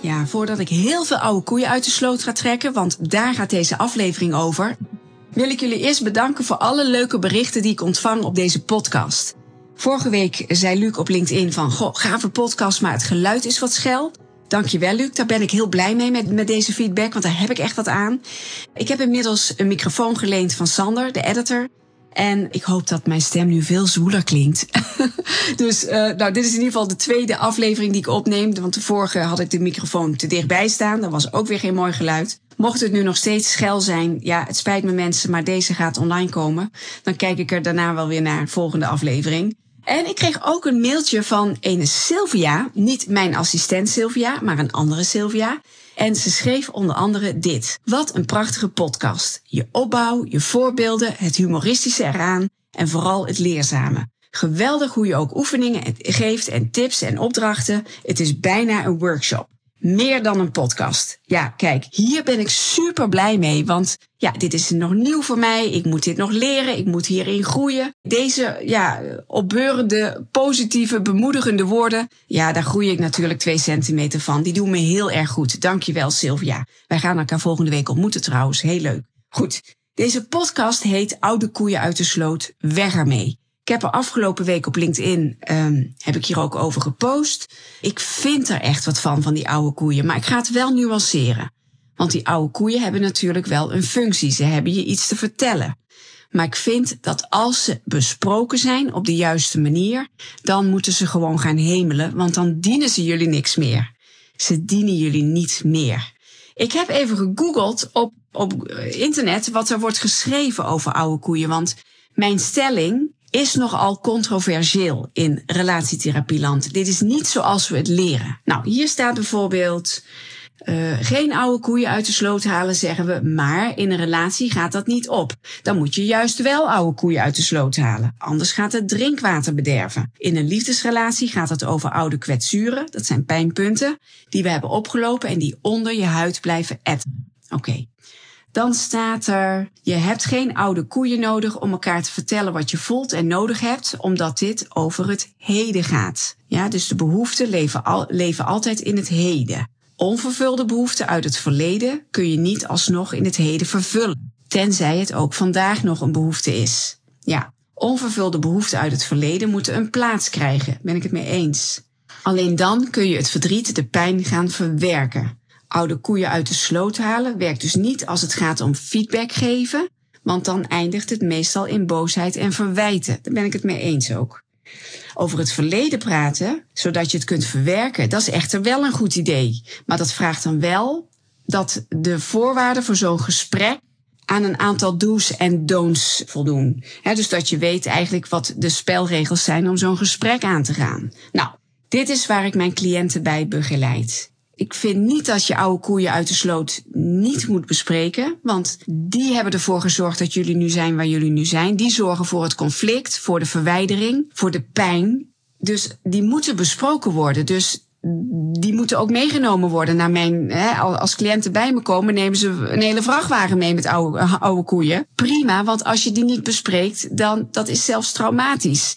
Ja, voordat ik heel veel oude koeien uit de sloot ga trekken, want daar gaat deze aflevering over, wil ik jullie eerst bedanken voor alle leuke berichten die ik ontvang op deze podcast. Vorige week zei Luc op LinkedIn van, goh, gave podcast, maar het geluid is wat schel. Dankjewel, Luc. Daar ben ik heel blij mee met, met deze feedback, want daar heb ik echt wat aan. Ik heb inmiddels een microfoon geleend van Sander, de editor. En ik hoop dat mijn stem nu veel zwoeler klinkt. dus uh, nou, dit is in ieder geval de tweede aflevering die ik opneem. Want de vorige had ik de microfoon te dichtbij staan. Dat was ook weer geen mooi geluid. Mocht het nu nog steeds schel zijn, ja, het spijt me mensen, maar deze gaat online komen. Dan kijk ik er daarna wel weer naar, volgende aflevering. En ik kreeg ook een mailtje van ene Sylvia. Niet mijn assistent Sylvia, maar een andere Sylvia. En ze schreef onder andere dit. Wat een prachtige podcast. Je opbouw, je voorbeelden, het humoristische eraan en vooral het leerzame. Geweldig hoe je ook oefeningen geeft en tips en opdrachten. Het is bijna een workshop. Meer dan een podcast. Ja, kijk, hier ben ik super blij mee, want ja, dit is nog nieuw voor mij. Ik moet dit nog leren. Ik moet hierin groeien. Deze, ja, opbeurende, positieve, bemoedigende woorden. Ja, daar groei ik natuurlijk twee centimeter van. Die doen me heel erg goed. Dankjewel, Sylvia. Wij gaan elkaar volgende week ontmoeten trouwens. Heel leuk. Goed. Deze podcast heet Oude koeien uit de sloot. Weg ermee. Ik heb er afgelopen week op LinkedIn, um, heb ik hier ook over gepost. Ik vind er echt wat van, van die oude koeien. Maar ik ga het wel nuanceren. Want die oude koeien hebben natuurlijk wel een functie. Ze hebben je iets te vertellen. Maar ik vind dat als ze besproken zijn op de juiste manier, dan moeten ze gewoon gaan hemelen, want dan dienen ze jullie niks meer. Ze dienen jullie niet meer. Ik heb even gegoogeld op, op internet wat er wordt geschreven over oude koeien, want mijn stelling is nogal controversieel in relatietherapieland. Dit is niet zoals we het leren. Nou, hier staat bijvoorbeeld uh, geen oude koeien uit de sloot halen, zeggen we, maar in een relatie gaat dat niet op. Dan moet je juist wel oude koeien uit de sloot halen, anders gaat het drinkwater bederven. In een liefdesrelatie gaat het over oude kwetsuren, dat zijn pijnpunten, die we hebben opgelopen en die onder je huid blijven etteren. Oké. Okay. Dan staat er, je hebt geen oude koeien nodig om elkaar te vertellen wat je voelt en nodig hebt, omdat dit over het heden gaat. Ja, dus de behoeften leven, al, leven altijd in het heden. Onvervulde behoeften uit het verleden kun je niet alsnog in het heden vervullen, tenzij het ook vandaag nog een behoefte is. Ja, onvervulde behoeften uit het verleden moeten een plaats krijgen, ben ik het mee eens. Alleen dan kun je het verdriet, de pijn gaan verwerken. Oude koeien uit de sloot halen werkt dus niet als het gaat om feedback geven, want dan eindigt het meestal in boosheid en verwijten. Daar ben ik het mee eens ook over het verleden praten, zodat je het kunt verwerken, dat is echter wel een goed idee. Maar dat vraagt dan wel dat de voorwaarden voor zo'n gesprek aan een aantal do's en don'ts voldoen. dus dat je weet eigenlijk wat de spelregels zijn om zo'n gesprek aan te gaan. Nou, dit is waar ik mijn cliënten bij begeleid ik vind niet dat je oude koeien uit de sloot niet moet bespreken. Want die hebben ervoor gezorgd dat jullie nu zijn waar jullie nu zijn. Die zorgen voor het conflict, voor de verwijdering, voor de pijn. Dus die moeten besproken worden. Dus die moeten ook meegenomen worden naar mijn. Hè, als cliënten bij me komen, nemen ze een hele vrachtwagen mee met oude, oude koeien. Prima, want als je die niet bespreekt, dan dat is zelfs traumatisch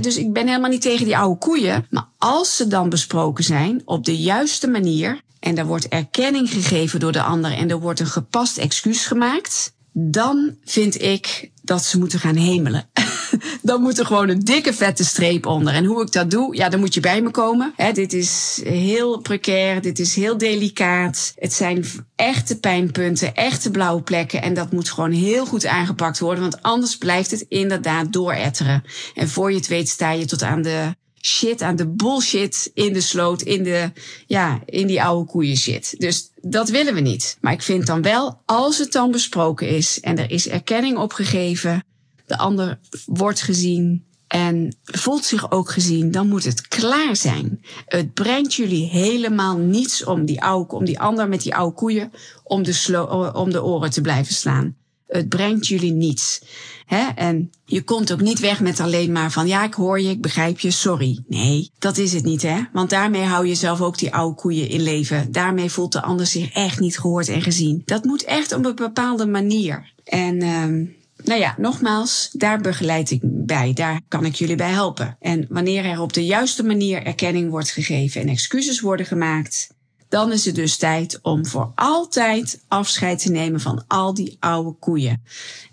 dus ik ben helemaal niet tegen die oude koeien. Maar als ze dan besproken zijn op de juiste manier en er wordt erkenning gegeven door de ander en er wordt een gepast excuus gemaakt, dan vind ik dat ze moeten gaan hemelen. dan moet er gewoon een dikke vette streep onder. En hoe ik dat doe, ja, dan moet je bij me komen. Dit is heel precair, dit is heel delicaat. Het zijn echte pijnpunten, echte blauwe plekken. En dat moet gewoon heel goed aangepakt worden, want anders blijft het inderdaad dooretteren. En voor je het weet sta je tot aan de shit, aan de bullshit in de sloot, in, de, ja, in die oude koeien shit. Dus dat willen we niet. Maar ik vind dan wel, als het dan besproken is en er is erkenning opgegeven, de ander wordt gezien en voelt zich ook gezien, dan moet het klaar zijn. Het brengt jullie helemaal niets om die, oude, om die ander met die oude koeien om de, om de oren te blijven slaan. Het brengt jullie niets. Hè? En je komt ook niet weg met alleen maar van ja, ik hoor je, ik begrijp je, sorry. Nee, dat is het niet, hè? Want daarmee hou je zelf ook die oude koeien in leven. Daarmee voelt de ander zich echt niet gehoord en gezien. Dat moet echt op een bepaalde manier. En um, nou ja, nogmaals, daar begeleid ik bij. Daar kan ik jullie bij helpen. En wanneer er op de juiste manier erkenning wordt gegeven en excuses worden gemaakt, dan is het dus tijd om voor altijd afscheid te nemen van al die oude koeien.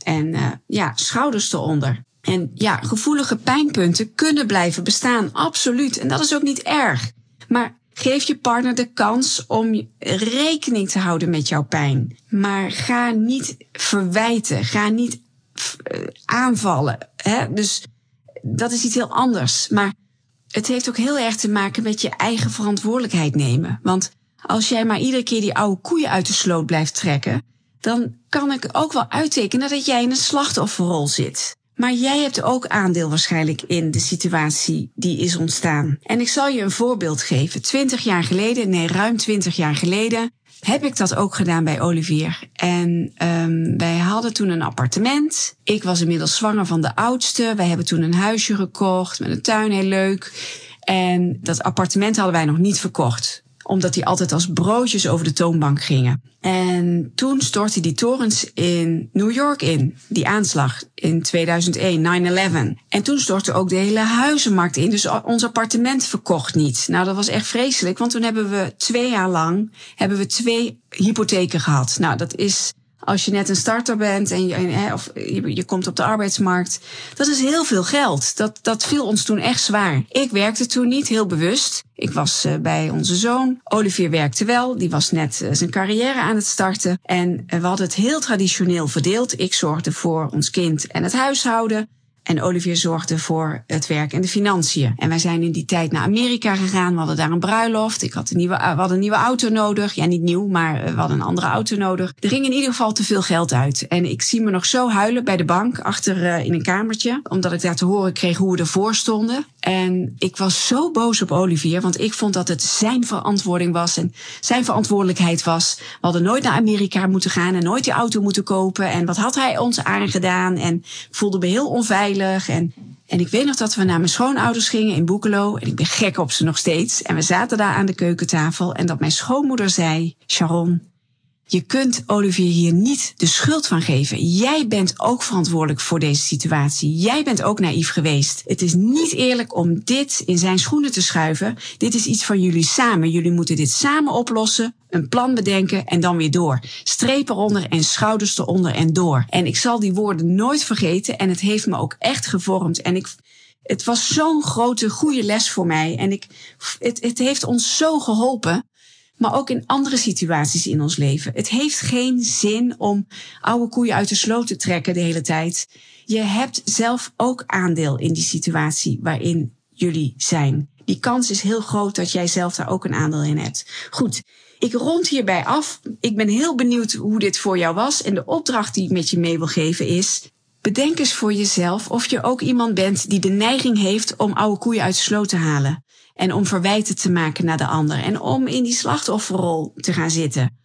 En uh, ja, schouders eronder. En ja, gevoelige pijnpunten kunnen blijven bestaan, absoluut. En dat is ook niet erg. Maar geef je partner de kans om rekening te houden met jouw pijn. Maar ga niet verwijten, ga niet aanvallen. Hè? Dus dat is iets heel anders. Maar het heeft ook heel erg te maken met je eigen verantwoordelijkheid nemen. Want als jij maar iedere keer die oude koeien uit de sloot blijft trekken, dan kan ik ook wel uittekenen dat jij in een slachtofferrol zit. Maar jij hebt ook aandeel waarschijnlijk in de situatie die is ontstaan. En ik zal je een voorbeeld geven. Twintig jaar geleden, nee, ruim twintig jaar geleden, heb ik dat ook gedaan bij Olivier. En um, wij hadden toen een appartement. Ik was inmiddels zwanger van de oudste. Wij hebben toen een huisje gekocht met een tuin, heel leuk. En dat appartement hadden wij nog niet verkocht omdat die altijd als broodjes over de toonbank gingen. En toen stortte die torens in New York in, die aanslag in 2001, 9-11. En toen stortte ook de hele huizenmarkt in, dus ons appartement verkocht niet. Nou, dat was echt vreselijk, want toen hebben we twee jaar lang hebben we twee hypotheken gehad. Nou, dat is als je net een starter bent en je, of je, je, komt op de arbeidsmarkt. Dat is heel veel geld. Dat, dat viel ons toen echt zwaar. Ik werkte toen niet, heel bewust. Ik was uh, bij onze zoon. Olivier werkte wel. Die was net uh, zijn carrière aan het starten. En uh, we hadden het heel traditioneel verdeeld. Ik zorgde voor ons kind en het huishouden. En Olivier zorgde voor het werk en de financiën. En wij zijn in die tijd naar Amerika gegaan. We hadden daar een bruiloft. Ik had een nieuwe, we hadden een nieuwe auto nodig. Ja, niet nieuw, maar we hadden een andere auto nodig. Er ging in ieder geval te veel geld uit. En ik zie me nog zo huilen bij de bank achter uh, in een kamertje. Omdat ik daar te horen kreeg hoe we ervoor stonden. En ik was zo boos op Olivier, want ik vond dat het zijn verantwoording was en zijn verantwoordelijkheid was. We hadden nooit naar Amerika moeten gaan en nooit die auto moeten kopen. En wat had hij ons aangedaan? En ik voelde me heel onveilig. En, en ik weet nog dat we naar mijn schoonouders gingen in Boekelo. En ik ben gek op ze nog steeds. En we zaten daar aan de keukentafel en dat mijn schoonmoeder zei, Sharon, je kunt Olivier hier niet de schuld van geven. Jij bent ook verantwoordelijk voor deze situatie. Jij bent ook naïef geweest. Het is niet eerlijk om dit in zijn schoenen te schuiven. Dit is iets van jullie samen. Jullie moeten dit samen oplossen, een plan bedenken en dan weer door. Strepen eronder en schouders eronder en door. En ik zal die woorden nooit vergeten en het heeft me ook echt gevormd. En ik, het was zo'n grote, goede les voor mij. En ik, het, het heeft ons zo geholpen maar ook in andere situaties in ons leven. Het heeft geen zin om oude koeien uit de sloot te trekken de hele tijd. Je hebt zelf ook aandeel in die situatie waarin jullie zijn. Die kans is heel groot dat jij zelf daar ook een aandeel in hebt. Goed, ik rond hierbij af. Ik ben heel benieuwd hoe dit voor jou was. En de opdracht die ik met je mee wil geven is. Bedenk eens voor jezelf of je ook iemand bent die de neiging heeft om oude koeien uit de sloot te halen. En om verwijten te maken naar de ander. En om in die slachtofferrol te gaan zitten.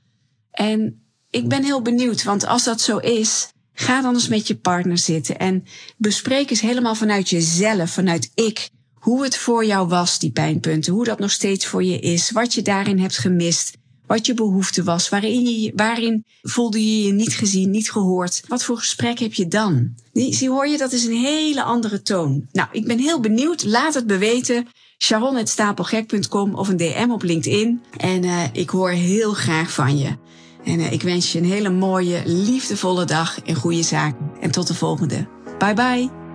En ik ben heel benieuwd, want als dat zo is, ga dan eens met je partner zitten. En bespreek eens helemaal vanuit jezelf, vanuit ik, hoe het voor jou was, die pijnpunten. Hoe dat nog steeds voor je is. Wat je daarin hebt gemist. Wat je behoefte was. Waarin, je, waarin voelde je je niet gezien, niet gehoord. Wat voor gesprek heb je dan? Zie, hoor je, dat is een hele andere toon. Nou, ik ben heel benieuwd. Laat het me weten sharon.stapelgek.com of een DM op LinkedIn. En uh, ik hoor heel graag van je. En uh, ik wens je een hele mooie, liefdevolle dag en goede zaken. En tot de volgende. Bye bye.